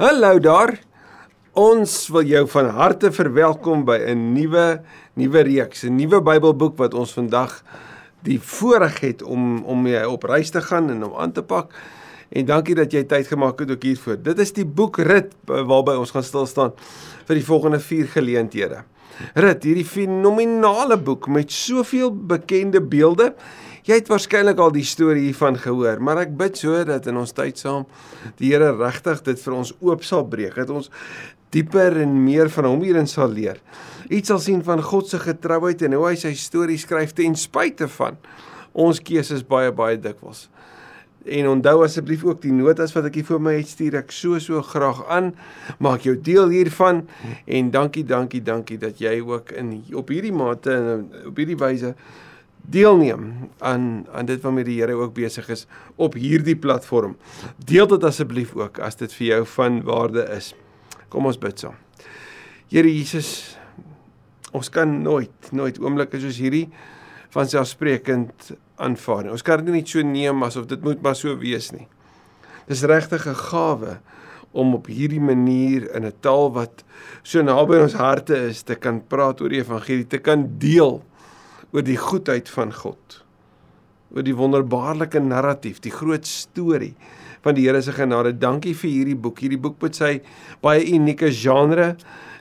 Hallo daar. Ons wil jou van harte verwelkom by 'n nuwe nuwe reeks, 'n nuwe Bybelboek wat ons vandag die voorreg het om om mee op reis te gaan en om aan te pak. En dankie dat jy tyd gemaak het ook hiervoor. Dit is die boek Rit waarby ons gaan stil staan vir die volgende 4 geleenthede. Rit, hierdie fenominale boek met soveel bekende beelde Jy het waarskynlik al die storie hiervan gehoor, maar ek bid so dat in ons tyd saam die Here regtig dit vir ons oop sal breek, dat ons dieper en meer van hom hierin sal leer. Iets sal sien van God se getrouheid en hoe hy sy storie skryf ten spyte van ons keuses baie baie dikwels. En onthou asseblief ook die notas wat ek hier voor my het stuur ek so so graag aan. Maak jou deel hiervan en dankie dankie dankie dat jy ook in op hierdie mate en op hierdie wyse deelneem aan aan dit waarmee die Here ook besig is op hierdie platform. Deel dit asseblief ook as dit vir jou van waarde is. Kom ons bid saam. Here Jesus, ons kan nooit nooit oomblikke soos hierdie van selfsprekend aanvaar nie. Ons kan dit nie so neem asof dit moet maar so wees nie. Dis regtig 'n gawe om op hierdie manier in 'n taal wat so naby ons harte is te kan praat oor die evangelie, te kan deel oor die goedheid van God. Oor die wonderbaarlike narratief, die groot storie van die Here se genade. Dankie vir hierdie boek. Hierdie boek met sy baie unieke genre,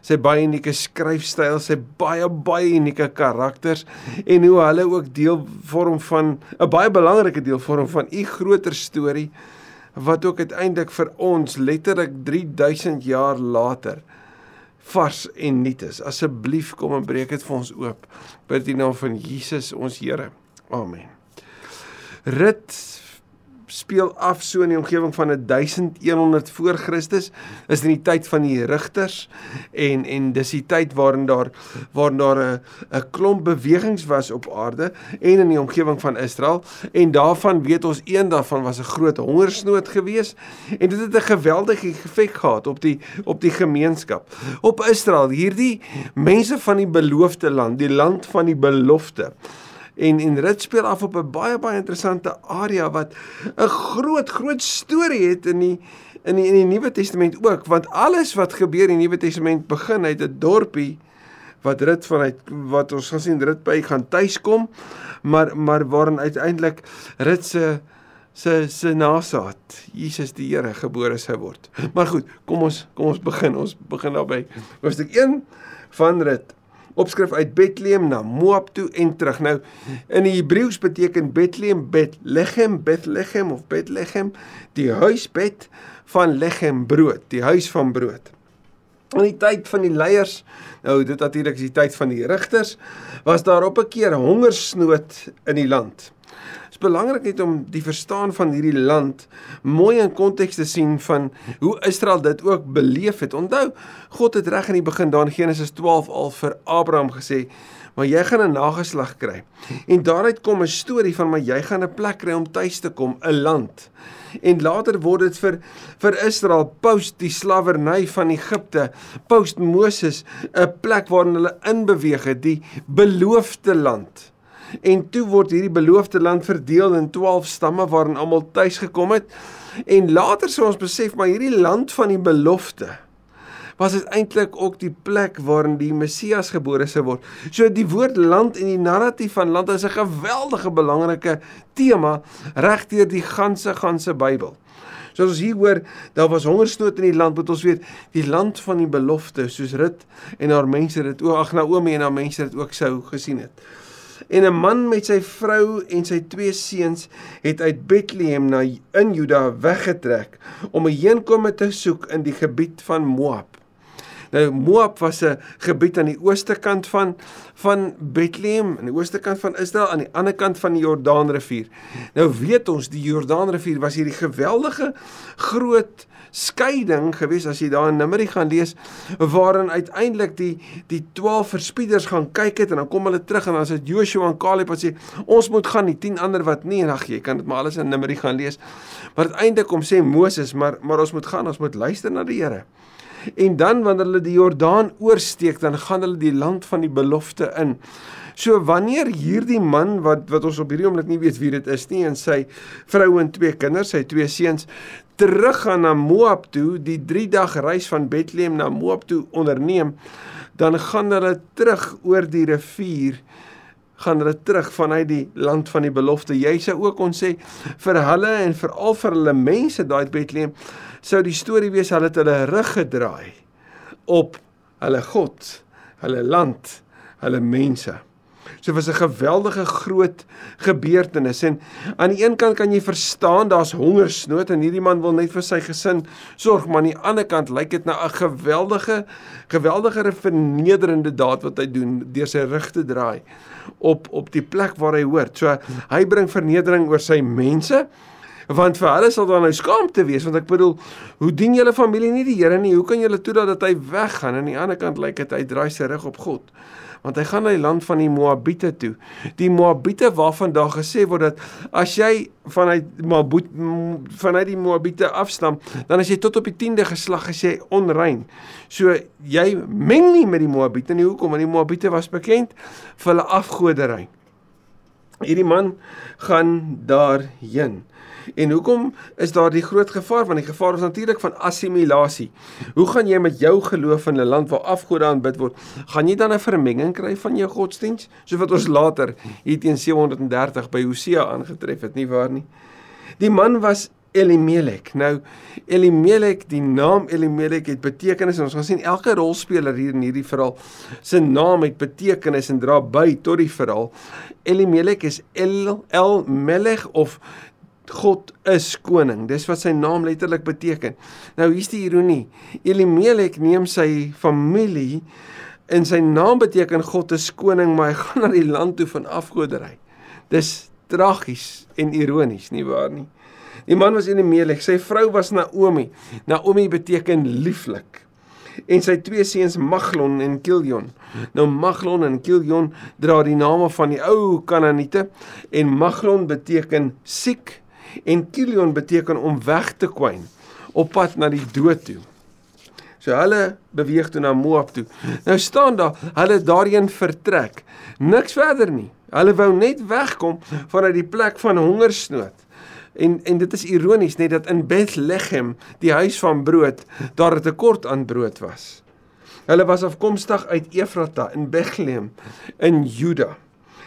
sy baie unieke skryfstyl, sy baie baie unieke karakters en hoe hulle ook deel vorm van 'n baie belangrike deel vorm van u groter storie wat ook uiteindelik vir ons letterlik 3000 jaar later vars en nuut is. Asseblief kom en breek dit vir ons oop. Bid in die naam van Jesus ons Here. Amen. Rit speel af so in die omgewing van 1100 voor Christus is in die tyd van die rigters en en dis die tyd waarin daar waarin daar 'n 'n klomp bewegings was op aarde en in die omgewing van Israel. En daarvan weet ons een daarvan was 'n groot hongersnood gewees en dit het 'n geweldige effek gehad op die op die gemeenskap. Op Israel hierdie mense van die beloofde land die land van die belofte en en dit speel af op 'n baie baie interessante area wat 'n groot groot storie het in die in die in die Nuwe Testament ook want alles wat gebeur in die Nuwe Testament begin uit 'n dorpie wat rit vanuit wat ons gaan sien rit by gaan tuiskom maar maar waarin uiteindelik rit se se se nasaat Jesus die Here gebore sou word. Maar goed, kom ons kom ons begin. Ons begin daarby. Hoofstuk 1 van rit opskrif uit Bethlehem na Moab toe en terug. Nou in die Hebreëus beteken Bethlehem Bethlehem Bethlehem of Bethlehem die huisbed van lechem brood, die huis van brood. In die tyd van die leiers, nou dit natuurlik is die tyd van die rigters, was daar op 'n keer hongersnood in die land belangrik net om die verstaan van hierdie land mooi in konteks te sien van hoe Israel dit ook beleef het. Onthou, God het reg in die begin daar in Genesis 12 al vir Abraham gesê, "Maar jy gaan 'n nageslag kry." En daaruit kom 'n storie van maar jy gaan 'n plek kry om tuis te kom, 'n land. En later word dit vir vir Israel post die slawerny van Egipte, post Moses, 'n plek waarin hulle inbeweeg het, die beloofde land en toe word hierdie beloofde land verdeel in 12 stamme waarin almal tuis gekom het. En later sou ons besef maar hierdie land van die belofte was dit eintlik ook die plek waarin die Messias gebore sou word. So die woord land en die narratief van land is 'n geweldige belangrike tema regdeur die ganse ganse Bybel. So as ons hier hoor, daar was hongersnood in die land, moet ons weet, die land van die belofte, soos Rut en haar mense dit ook ag Naomi en haar mense dit ook sou gesien het. En 'n man met sy vrou en sy twee seuns het uit Bethlehem na in Juda weggetrek om 'n heenkome te soek in die gebied van Moab. Nou Moab was 'n gebied aan die ooste kant van van Bethlehem, aan die ooste kant van Israel, aan die ander kant van die Jordaanrivier. Nou weet ons die Jordaanrivier was hierdie geweldige groot skeiding gewees as jy daar in Numeri gaan lees waarin uiteindelik die die 12 verspieders gaan kyk het en dan kom hulle terug en dan sê Joshua en Caleb wat sê ons moet gaan die 10 ander wat nie. En ag jy kan dit maar alles in Numeri gaan lees. Maar uiteindelik kom sê Moses maar maar ons moet gaan ons moet luister na die Here En dan wanneer hulle die Jordaan oorsteek, dan gaan hulle die land van die belofte in. So wanneer hierdie man wat wat ons op hierdie oomblik nie weet wie dit is nie en sy vrou en twee kinders, sy twee seuns teruggaan na Moab toe, die 3 dag reis van Bethlehem na Moab toe onderneem, dan gaan hulle terug oor die rivier gaan hulle terug vanuit die land van die belofte. Jy sou ook kon sê vir hulle en veral vir hulle mense daai Bethlehem sou die storie wees hulle het hulle rug gedraai op hulle God, hulle land, hulle mense. So was 'n geweldige groot gebeurtenis en aan die een kant kan jy verstaan daar's hongersnood en hierdie man wil net vir sy gesin sorg, maar aan die ander kant lyk dit na 'n geweldige geweldige vernederende daad wat hy doen deur sy rug te draai op op die plek waar hy hoort. So hy bring vernedering oor sy mense want vir hulle sal daar nou skaamte wees want ek bedoel hoe dien julle familie nie die Here nie? Hoe kan julle toelaat dat hy weggaan? Aan die ander kant lyk dit hy draai sy rug op God want hy gaan na die land van die Moabiete toe. Die Moabiete waarvan daar gesê word dat as jy vanuit Moabit vanuit die Moabiete afstam, dan as jy tot op die 10de geslag as jy onrein. So jy meng nie met die Moabiete nie. Hoekom? Want die Moabiete was bekend vir hulle afgoderry. Hierdie man gaan daarheen. En hoekom is daar die groot gevaar? Want die gevaar is natuurlik van assimilasie. Hoe gaan jy met jou geloof in 'n land waar afgode aanbid word, gaan jy dan 'n vermenging kry van jou godsdiens? So wat ons later hier teen 730 by Hosea aangetref het, nie waar nie? Die man was Elimelek. Nou Elimelek, die naam Elimelek het betekenis en ons gaan sien elke rolspeler hier in hierdie verhaal se naam het betekenis en dra by tot die verhaal. Elimelek is El El Melech of God is koning. Dis wat sy naam letterlik beteken. Nou hier's die ironie. Elimelek neem sy familie en sy naam beteken God is koning, maar hy gaan na die land toe van afgoderry. Dis tragies en ironies, nie waar nie? Die man was Elimelek, sy vrou was Naomi. Naomi beteken lieflik. En sy twee seuns Maglon en Kilion. Nou Maglon en Kilion dra die name van die ou Kanaaniete en Maglon beteken siek en Kilion beteken om weg te kwyn op pad na die dood toe. So hulle beweeg toe na Moab toe. Nou staan daar, hulle daarheen vertrek. Niks verder nie. Hulle wou net wegkom vanuit die plek van hongersnood. En en dit is ironies net dat in Bethlehem, die huis van brood, daar 'n tekort aan brood was. Hulle was afkomstig uit Efrata in Bethlehem in Juda.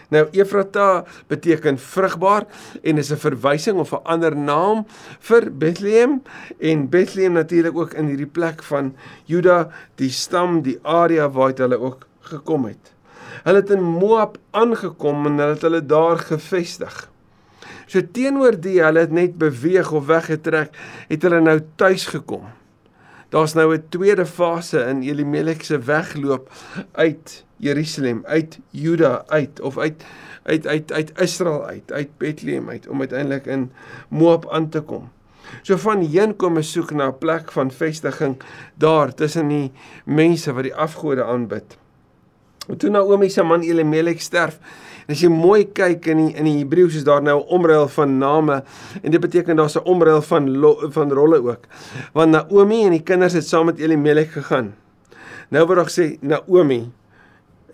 Nou Efrata beteken vrugbaar en is 'n verwysing of 'n ander naam vir Bethlehem en Bethlehem natuurlik ook in hierdie plek van Juda, die stam, die area waar hulle ook gekom het. Hulle het in Moab aangekom en hulle het hulle daar gevestig. So teenoor die hulle het net beweeg of weggetrek, het hulle nou tuis gekom. Daar's nou 'n tweede fase in Elimelek se wegloop uit Jerusalem, uit Juda uit of uit uit uit uit Israel uit, uit Bethlehem uit om uiteindelik in Moab aan te kom. So van heen kom ons soek na 'n plek van vestiging daar tussen die mense wat die afgode aanbid. En toe Naomi se man Elimelek sterf, as jy mooi kyk in die in die Hebreëus is daar nou 'n omruil van name en dit beteken daar's 'n omruil van lo, van rolle ook. Want Naomi en die kinders het saam met Elimelek gegaan. Nou word daar gesê Naomi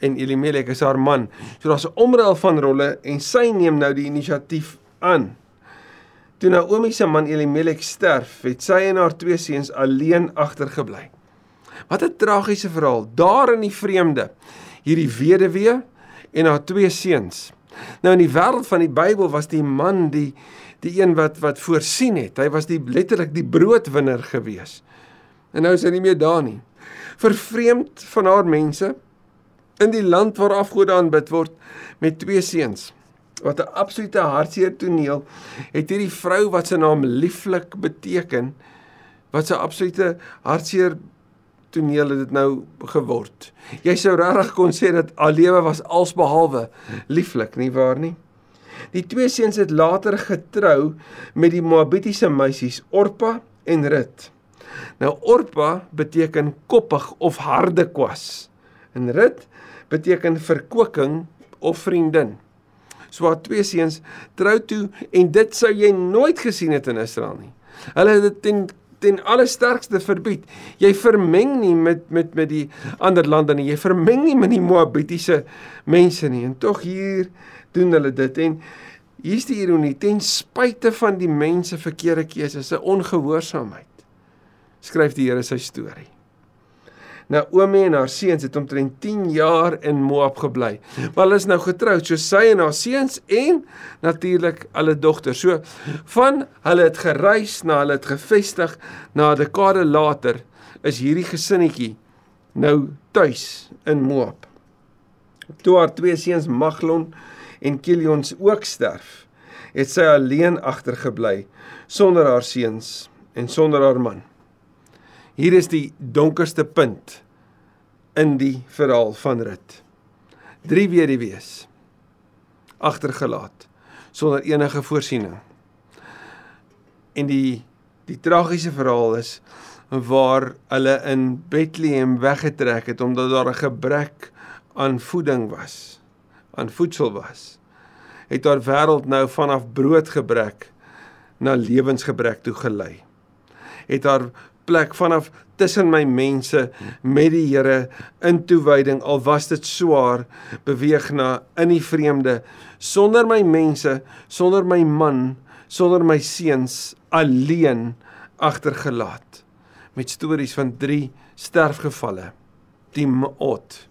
en Elimelek is haar man. So daar's 'n omruil van rolle en sy neem nou die inisiatief aan. Toe Naomi se man Elimelek sterf, het sy en haar twee seuns alleen agtergebly. Wat 'n tragiese verhaal. Daar in die vreemde, hierdie weduwee en haar twee seuns. Nou in die wêreld van die Bybel was die man die die een wat wat voorsien het. Hy was die letterlik die broodwinner gewees. En nou is hy nie meer daar nie. Vervreemd van haar mense in die land waar afgode aanbid word met twee seuns. Wat 'n absolute hartseer toneel het hierdie vrou wat se naam lieflik beteken wat 'n absolute hartseer toneel het dit nou geword. Jy sou regtig kon sê dat haar lewe was alsbehalwe lieflik, nie waar nie? Die twee seuns het later getrou met die Moabitiese meisies Orpa en Rut. Nou Orpa beteken koppig of harde kwas. En Rut beteken verkwikking of vriendin. So haar twee seuns trou toe en dit sou jy nooit gesien het in Israel nie. Hulle het dit ten ten alle sterkste verbied. Jy vermeng nie met met met die ander lande nie. Jy vermeng nie met die Moabitiese mense nie. En tog hier doen hulle dit en hier's die ironie ten spyte van die mense verkeerde keuses, 'n ongehoorsaamheid. Skryf die Here sy storie. Naomi en haar seuns het omtrent 10 jaar in Moab gebly. Maar hulle is nou getroud, so sy en haar seuns en natuurlik hulle dogter. So van hulle het gereis na hulle het gevestig na 'n dekade later is hierdie gesinnetjie nou tuis in Moab. Toe haar twee seuns Maglon en Kilions ook sterf, het sy alleen agtergebly sonder haar seuns en sonder haar man. Hier is die donkerste punt in die verhaal van Rut. Drie weduwees agtergelaat sonder enige voorsiening. En die die tragiese verhaal is waar hulle in Bethlehem weggetrek het omdat daar 'n gebrek aan voeding was, aan voedsel was. Het haar wêreld nou vanaf broodgebrek na lewensgebrek toe gelei. Het haar plek vanaf tussen my mense met die Here in toewyding al was dit swaar beweeg na in die vreemde. Sonder my mense sonder my man sonder my seuns alleen agtergelaat met stories van drie sterfgevalle. Die maot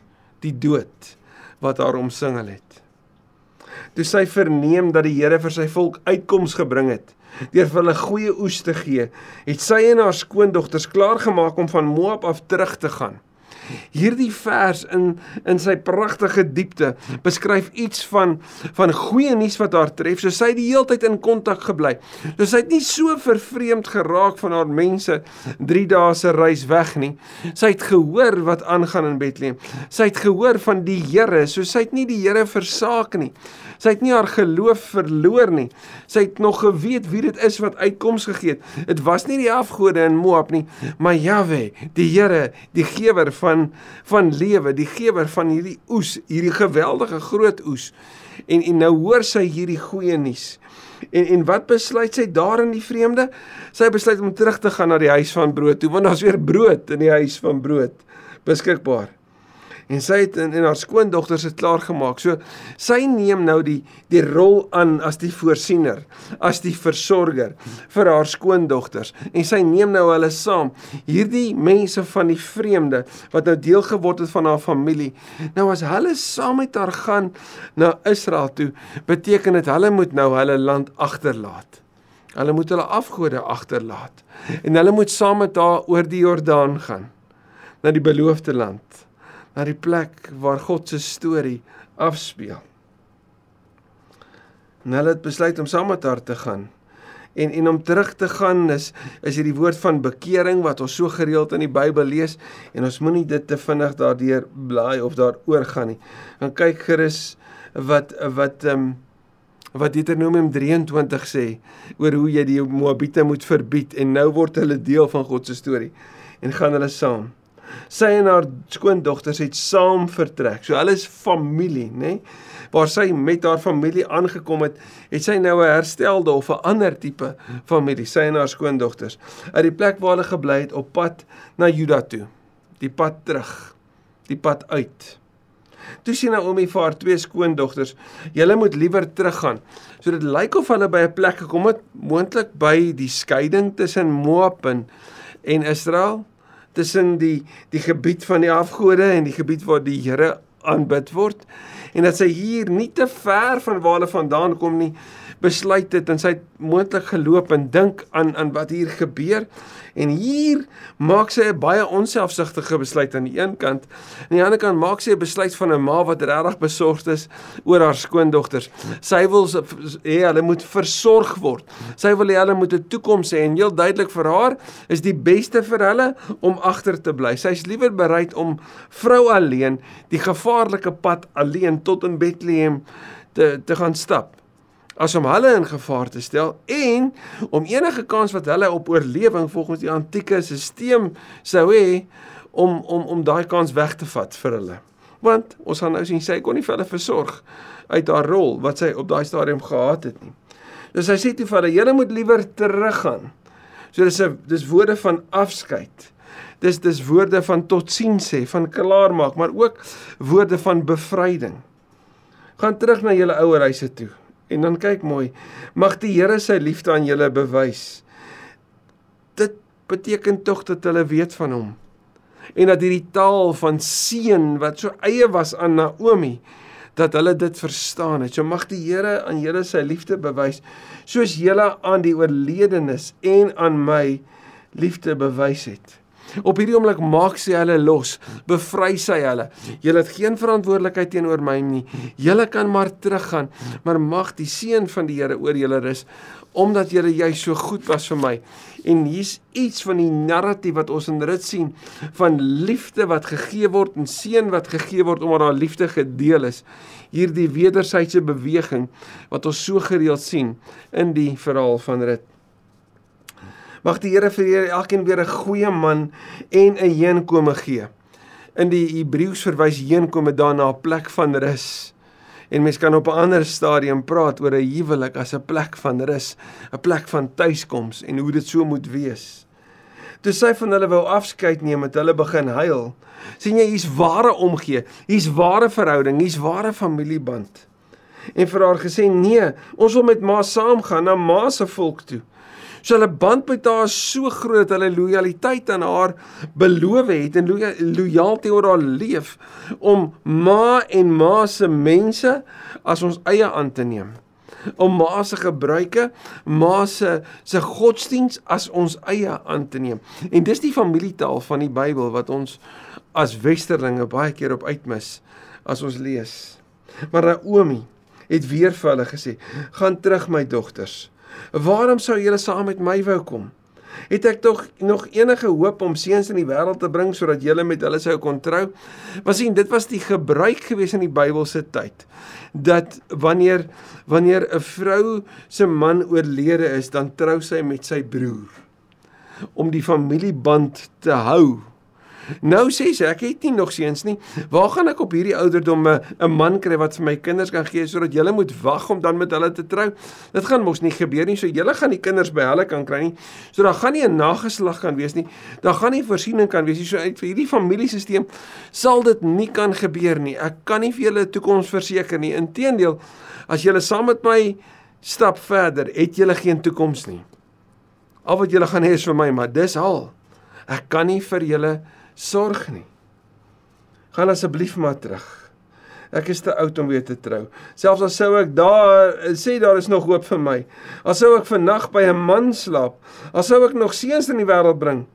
die dood wat haar omsingel het. Toe sy verneem dat die Here vir sy volk uitkoms gebring het deur vir hulle goeie oes te gee, het sy en haar skoondogters klaar gemaak om van Moab af terug te gaan. Hierdie vers in in sy pragtige diepte beskryf iets van van goeie nuus wat haar tref. So sy het die heeltyd in kontak gebly. So sy het nie so vervreemd geraak van haar mense 3 dae se reis weg nie. Sy het gehoor wat aangaan in Bethlehem. Sy het gehoor van die Here, so sy het nie die Here versaak nie. Sy het nie haar geloof verloor nie. Sy het nog geweet wie dit is wat uitkoms gegee het. Dit was nie die afgode in Moab nie, maar Jahwe, die Here, die gewer van van lewe, die gewer van hierdie oes, hierdie geweldige groot oes. En en nou hoor sy hierdie goeie nuus. En en wat besluit sy daar in die vreemde? Sy besluit om terug te gaan na die huis van brood toe, want daar's weer brood in die huis van brood beskikbaar en sy het en, en haar skoondogters het klaar gemaak. So sy neem nou die die rol aan as die voorsiener, as die versorger vir haar skoondogters en sy neem nou hulle saam. Hierdie mense van die vreemde wat nou deel geword het van haar familie. Nou as hulle saam met haar gaan na Israel toe, beteken dit hulle moet nou hulle land agterlaat. Hulle moet hulle afgode agterlaat en hulle moet saam met haar oor die Jordaan gaan na die beloofde land na die plek waar God se storie afspeel. En hulle het besluit om saam met haar te gaan. En en om terug te gaan is is hierdie woord van bekering wat ons so gereeld in die Bybel lees en ons moenie dit te vinnig daardeur blaai of daaroor gaan nie. Dan kyk gerus wat wat ehm um, wat Deuteronomium 23 sê oor hoe jy die Moabiete moet verbied en nou word hulle deel van God se storie en gaan hulle saam. Sy en haar skoondogters het saam vertrek. So hulle is familie, nê? Nee? Waar sy met haar familie aangekom het, het sy nou 'n herstelde of 'n ander tipe familie, sy en haar skoondogters, uit die plek waar hulle gebly het op pad na Juda toe. Die pad terug. Die pad uit. Toe sien Naomi vir haar twee skoondogters, julle moet liewer teruggaan. So dit lyk of hulle by 'n plek gekom het, moontlik by die skeiding tussen Moab en en Israel tussen die die gebied van die afgode en die gebied waar die Here aanbid word en dat sy hier nie te ver van waar hulle vandaan kom nie besluit het en sy het moontlik geloop en dink aan aan wat hier gebeur. En hier maak sy 'n baie onselfsugtige besluit aan die een kant. Aan die ander kant maak sy 'n besluit van 'n ma wat regtig besorgd is oor haar skoondogters sy wil hê hulle moet versorg word. Sy wil hê hulle moet 'n toekoms hê en heel duidelik vir haar is die beste vir hulle om agter te bly. Sy's liewer bereid om vrou alleen die gevaarlike pad alleen tot in Bethlehem te te gaan stap as om hulle in gevaar te stel en om enige kans wat hulle op oorlewing volgens die antieke stelsel sou hê om om om daai kans weg te vat vir hulle. Want ons gaan nou sien sy kon nie vir hulle versorg uit haar rol wat sy op daai stadium gehad het nie. Dus hy sê toe vir hulle: "Julle moet liewer teruggaan So dis 'n dis woorde van afskeid. Dis dis woorde van totsiens sê, van klaarmaak, maar ook woorde van bevryding. Gaan terug na julle ouer huise toe en dan kyk mooi. Mag die Here sy liefde aan julle bewys. Dit beteken tog dat hulle weet van hom. En dat hierdie taal van seën wat so eie was aan Naomi dat hulle dit verstaan het. So mag die Here aan julle sy liefde bewys soos julle aan die oorledenes en aan my liefde bewys het. Op hierdie oomblik maak sy hulle los, bevry sy hulle. Julle het geen verantwoordelikheid teenoor my nie. Julle kan maar teruggaan, maar mag die seën van die Here oor julle rus omdat julle jy so goed was vir my. En hier's iets van die narratief wat ons in rit sien van liefde wat gegee word en seën wat gegee word omdat daar liefde gedeel is. Hierdie wederwysige beweging wat ons so gereeld sien in die verhaal van rit. Mag die Here vir julle elkeen weer 'n goeie man en 'n heenkome gee. In die Hebreëus verwys heenkome daarna 'n plek van rus. En mens kan op 'n ander stadium praat oor 'n huwelik as 'n plek van rus, 'n plek van tuiskoms en hoe dit so moet wees. Toe sy van hulle wou afskeid neem, het hulle begin huil. sien jy hier's ware omgee, hier's ware verhouding, hier's ware familieband. En vir haar gesê: "Nee, ons wil met ma saamgaan na ma se volk toe." So hulle band met haar is so groot, hulle lojaliteit aan haar beloof het en lojaal teenoor haar leef om ma en ma se mense as ons eie aan te neem om ma se gebruike, ma se se godsdiens as ons eie aan te neem. En dis die familietaal van die Bybel wat ons as westerlinge baie keer op uitmis as ons lees. Maar Naomi het weer vir hulle gesê: "Gaan terug my dogters. Waarom sou julle saam met my wou kom? Het ek tog nog enige hoop om seuns in die wêreld te bring sodat julle met hulle sou kon trou? Was sien, dit was die gebruik gewees in die Bybelse tyd dat wanneer wanneer 'n vrou se man oorlede is, dan trou sy met sy broer om die familieband te hou Nou sê sy ek het nie nog seuns nie. Waar gaan ek op hierdie ouderdom 'n man kry wat vir my kinders kan gee sodat julle moet wag om dan met hulle te trou? Dit gaan mos nie gebeur nie. So julle gaan die kinders by hulle kan kry nie. So daar gaan nie 'n nageslag kan wees nie. Daar gaan nie voorsiening kan wees nie. So uit vir hierdie familiesisteem sal dit nie kan gebeur nie. Ek kan nie vir julle 'n toekoms verseker nie. Inteendeel, as julle saam met my stap verder, het julle geen toekoms nie. Al wat julle gaan hê is vir my, maar dis al. Ek kan nie vir julle sorg nie. Gaan asseblief maar terug. Ek is te oud om weer te trou. Selfs al sou ek daar sê daar is nog hoop vir my. Al sou ek vannag by 'n man slaap, al sou ek nog seuns in die wêreld bring,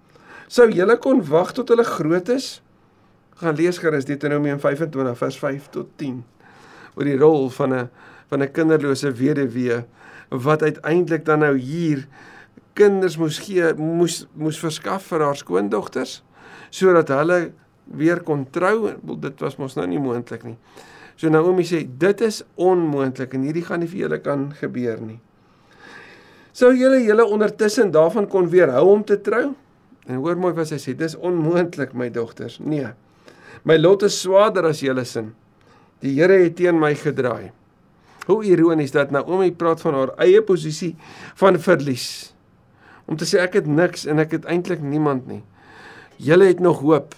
sou julle kon wag tot hulle groot is? Gaan lees gerus Deuteronomium 25 vers 5 tot 10 oor die rol van 'n van 'n kinderlose weduwee wat uiteindelik dan nou hier kinders moes gee moes moes verskaf vir haar skoondogters sodat hulle weer kon trou. Dit was mos nou nie moontlik nie. So Naomi sê dit is onmoontlik en hierdie gaan nie vir julle kan gebeur nie. Sou julle julle ondertussen daarvan kon weerhou om te trou? En hoor mooi wat sy sê, dis onmoontlik my dogters. Nee. My lot is swaarder as julle sin. Die Here het teen my gedraai. Hoe ironies dat Naomi praat van haar eie posisie van verlies. Om te sê ek het niks en ek het eintlik niemand nie. Julle het nog hoop.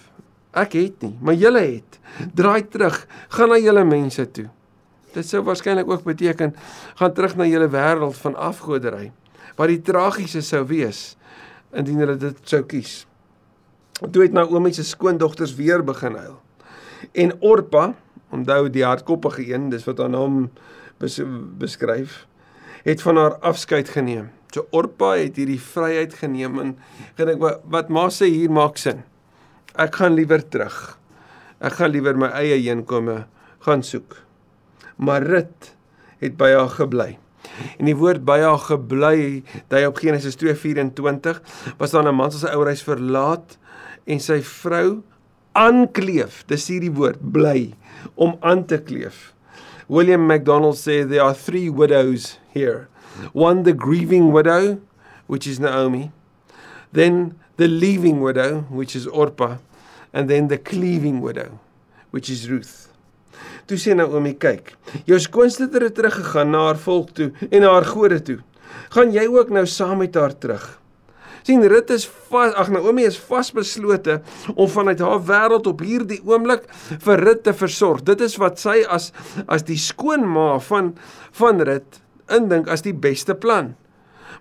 Ek het nie, maar julle het. Draai terug, gaan na julle mense toe. Dit sou waarskynlik ook beteken gaan terug na julle wêreld van afgodery. Wat die tragiese sou wees indien hulle dit sou kies. Toe het Naomi se skoondogters weer begin huil. En Orpa, onthou die hardkoppige een, dis wat haar naam bes beskryf, het van haar afskeid geneem. So Orpa het hierdie vryheid geneem en gedink wat, wat ma sê hier maak sin. Ek gaan liewer terug. Ek gaan liewer my eie heenkome gaan soek. Maar Rut het by haar gebly. En die woord by haar gebly, daai op Genesis 2:24, was daar 'n man wat sy ouerhuis verlaat en sy vrou aankleef. Dis hierdie woord, bly, om aan te kleef. William McDonald sê there are three widows here. One, the grieving widow, which is Naomi. Then the leaving widow, which is Orpa. And then the cleaving widow, which is Ruth. Toe sê Naomi, kyk, jou skoonsister het teruggegaan na haar volk toe en na haar gode toe. Gaan jy ook nou saam met haar terug? sien Rut is vas, ag Naomi is vasbeslote om vanuit haar wêreld op hierdie oomblik vir Rut te versorg. Dit is wat sy as as die skoonma van van Rut indink as die beste plan.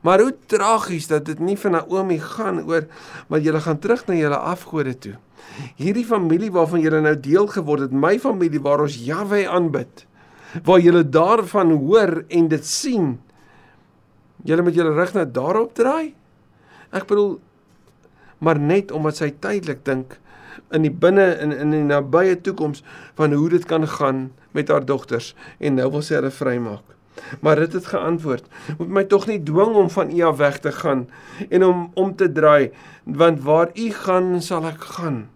Maar hoe tragies dat dit nie vir Naomi gaan oor maar jy gaan terug na julle afgode toe. Hierdie familie waarvan jy nou deel geword het, my familie waar ons Jahwe aanbid, waar jy daarvan hoor en dit sien. Jy moet julle rug na daarop draai. Ek bedoel maar net omdat sy tydelik dink in die binne in in die nabye toekoms van hoe dit kan gaan met haar dogters en nou wil sy hulle vrymaak. Maar dit het geantwoord: "Moet my tog nie dwing om van u af weg te gaan en om om te draai, want waar u gaan, sal ek gaan.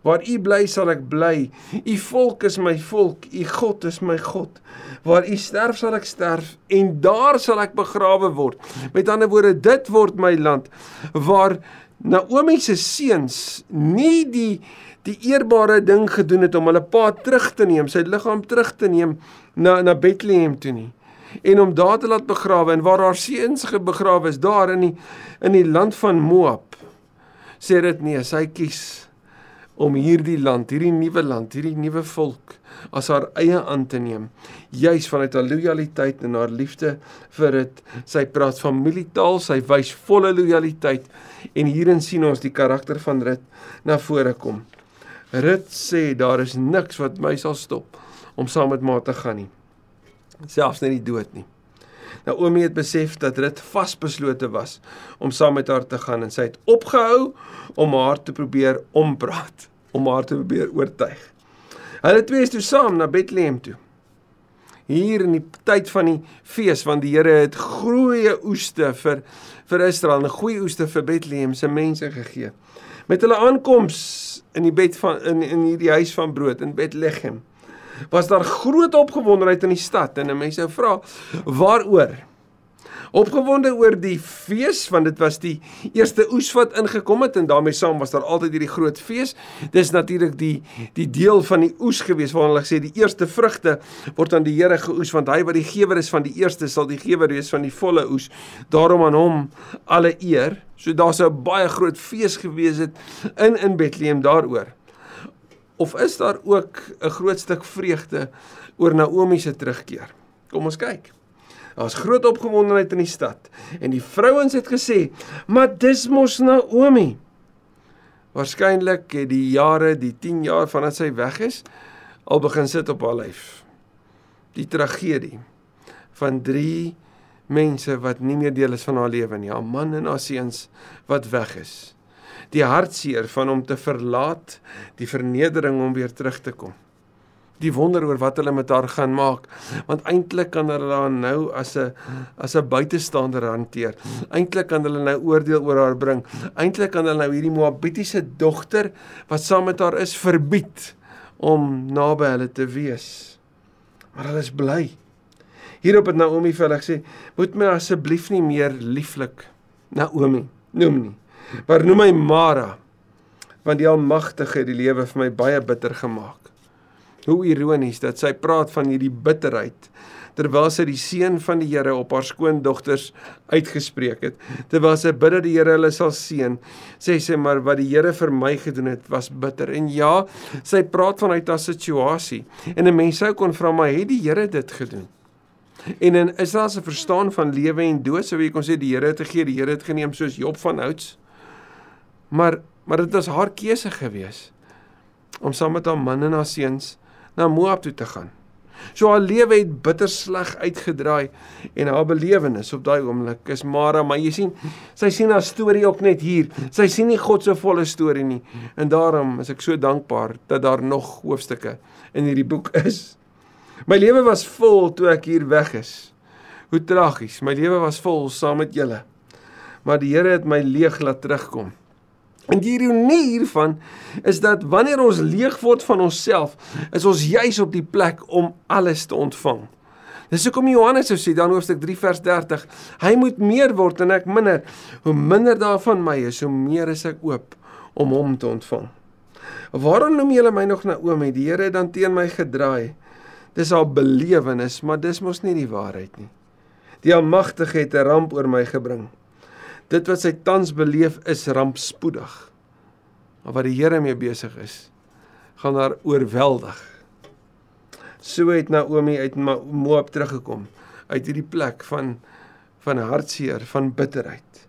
Waar u bly, sal ek bly. U volk is my volk, u God is my God. Waar u sterf, sal ek sterf en daar sal ek begrawe word." Met ander woorde, dit word my land waar Naomi se seuns nie die die eerbare ding gedoen het om hulle pa terug te neem, sy liggaam terug te neem na na Bethlehem toe nie en om daar te laat begrawe en waar haar seuns begrawe is daar in die in die land van Moab sê dit nee sy kies om hierdie land hierdie nuwe land hierdie nuwe volk as haar eie aan te neem juis vanuit haar lojaliteit en haar liefde vir dit. Sy praat familietaal sy wys volle lojaliteit en hierin sien ons die karakter van Rut na vore kom. Rut sê daar is niks wat my sal stop om saam met ma te gaan nie selfs net die dood nie. Naomi het besef dat dit vasbeslote was om saam met haar te gaan en sy het opgehou om haar te probeer ompraat, om haar te probeer oortuig. Hulle twee is toe saam na Bethlehem toe. Hier in die tyd van die fees want die Here het groeie oeste vir vir Israel en goeie oeste vir Bethlehem se mense gegee. Met hulle aankoms in die bed van in in hierdie huis van brood in Bethlehem was daar groot opgewondenheid in die stad? En mense vra waaroor? Opgewonde oor die fees want dit was die eerste oes wat ingekom het en daarmee saam was daar altyd hierdie groot fees. Dis natuurlik die die deel van die oes gewees waar hulle sê die eerste vrugte word aan die Here geoes want hy wat die gewer is van die eerste sal die gewer wees van die volle oes. Daarom aan hom alle eer. So daar's 'n baie groot fees gewees het in in Bethlehem daaroor of is daar ook 'n groot stuk vreugde oor Naomi se terugkeer? Kom ons kyk. Daar's groot opgewondenheid in die stad en die vrouens het gesê, "Maar dis mos Naomi." Waarskynlik het die jare, die 10 jaar vandat sy weg is, al begin sit op haar lyf. Die tragedie van 3 mense wat nie meer deel is van haar lewe nie, haar man en haar seuns wat weg is die hartseer van hom te verlaat, die vernedering om weer terug te kom. Die wonder oor wat hulle met haar gaan maak, want eintlik kan hulle haar nou as 'n as 'n buitestander hanteer. Eintlik kan hulle nou oordeel oor haar bring. Eintlik kan hulle nou hierdie Moabitiese dogter wat saam met haar is verbied om naby hulle te wees. Maar hulle is bly. Hierop het Naomi vir hulle gesê: "Moet my asseblief nie meer lieflik Naomi noem nie maar noem my Mara want die Almagtige het die lewe vir my baie bitter gemaak. Hoe ironies dat sy praat van hierdie bitterheid terwyl sy die seën van die Here op haar skoondogters uitgespreek het. Terwyl sy bid dat die Here hulle sal seën, sê sy maar wat die Here vir my gedoen het was bitter. En ja, sy praat vanuit haar situasie. En 'n mens sou kon vra maar het die Here dit gedoen? En in Israel se verstaan van lewe en dood, sou jy kon sê die Here het gegee, die Here het geneem soos Job van Houts. Maar maar dit was haar keuse gewees om saam met haar man en haar seuns na Moab toe te gaan. So haar lewe het bitter sleg uitgedraai en haar belewenis op daai oomblik is Mara, maar jy sien, sy sien haar storie ook net hier. Sy sien nie God se volle storie nie. En daarom is ek so dankbaar dat daar nog hoofstukke in hierdie boek is. My lewe was vol toe ek hier weg is. Hoe tragies. My lewe was vol saam met julle. Maar die Here het my leeg laat terugkom. En die ironie hiervan is dat wanneer ons leeg word van onsself, is ons juis op die plek om alles te ontvang. Dis hoekom Johannes sou sê dan hoofstuk 3 vers 30, hy moet meer word en ek minder. Hoe minder daarvan my is, hoe meer is ek oop om hom te ontvang. Waarom noem julle my nog Naomi? Die Here het dan teen my gedraai. Dis al belewenis, maar dis mos nie die waarheid nie. Die Almagtige het 'n ramp oor my gebring. Dit wat sy tans beleef is rampspoedig. Maar wat die Here mee besig is, gaan haar oorweldig. So het Naomi uit Moab teruggekom uit hierdie plek van van hartseer, van bitterheid.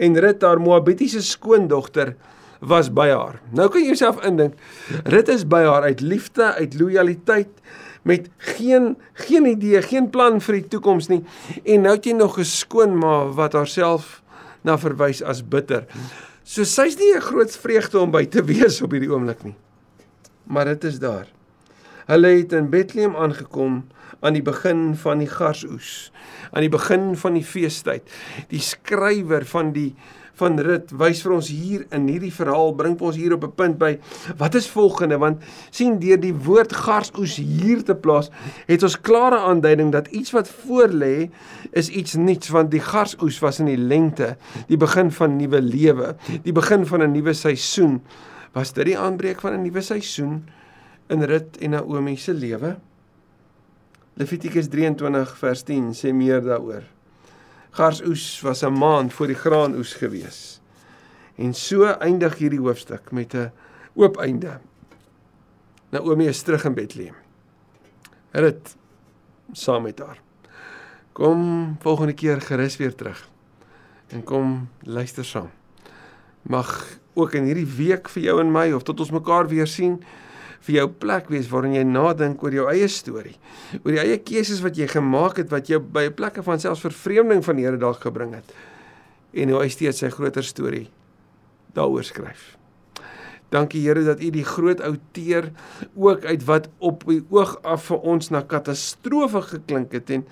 En Rut haar Moabitiese skoondogter was by haar. Nou kan jy jouself indink, Rut is by haar uit liefde, uit lojaliteit met geen geen idee, geen plan vir die toekoms nie. En nou het jy nog 'n skoonma wat haarself na verwys as bitter. So sy's nie 'n groot vreugde om by te wees op hierdie oomblik nie. Maar dit is daar. Hulle het in Bethlehem aangekom aan die begin van die garsoes, aan die begin van die feestyd. Die skrywer van die van Rut wys vir ons hier in hierdie verhaal bring ons hier op 'n punt by wat is volgende? Want sien deur die woord garsoes hier te plaas het ons klare aanduiding dat iets wat voor lê is iets nuuts want die garsoes was in die lente die begin van nuwe lewe die begin van 'n nuwe seisoen. Was dit die aanbreek van 'n nuwe seisoen in Rut en Naomi se lewe? Levitikus 23 vers 10 sê meer daaroor Garsoes was 'n maand voor die graanoes gewees. En so eindig hierdie hoofstuk met 'n oop einde. Naomi is terug in Bethlehem. Rit saam met haar. Kom volgende keer gerus weer terug. En kom luister saam. Mag ook in hierdie week vir jou en my of tot ons mekaar weer sien vir jou plek wees waarin jy nadink oor jou eie storie, oor die eie keuses wat jy gemaak het wat jou by 'n plekke van selfs vervreemding van die Here dalk gebring het. En hoe hy steeds sy groter storie daaroor skryf. Dankie Here dat U die groot outeer ook uit wat op die oog af vir ons na katastrofe geklink het en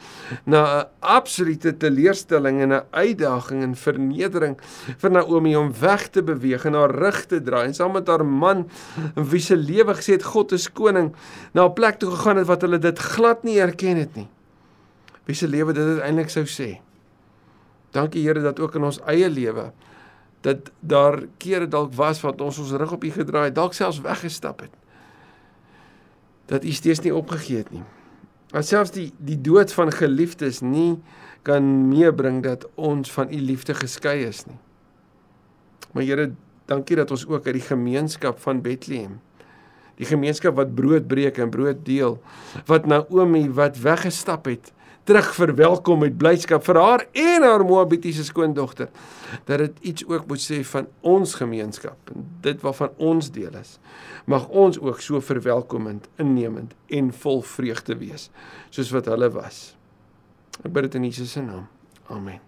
na 'n absolute teleurstelling en 'n uitdaging en vernedering vir Naomi om weg te beweeg en haar rug te draai en saam met haar man wie se lewe gesê het God is koning na 'n plek toe gegaan het wat hulle dit glad nie erken het nie. Wie se lewe dit uiteindelik sou sê. Dankie Here dat ook in ons eie lewe dat daar kere dalk was wat ons ons rug op U gedraai, dalk selfs weggestap het. Dat U steeds nie opgegee het nie. Dat selfs die die dood van geliefdes nie kan meebring dat ons van U liefde geskei is nie. Maar Here, dankie dat ons ook uit die gemeenskap van Bethlehem die gemeenskap wat brood breek en brood deel wat Naomi wat weggestap het terug verwelkom met blydskap vir haar en haar Moabitiese skoondogter dat dit iets ook moet sê van ons gemeenskap en dit waarvan ons deel is. Mag ons ook so verwelkomend innemend en vol vreugde wees soos wat hulle was. Ek bid dit in Jesus se naam. Amen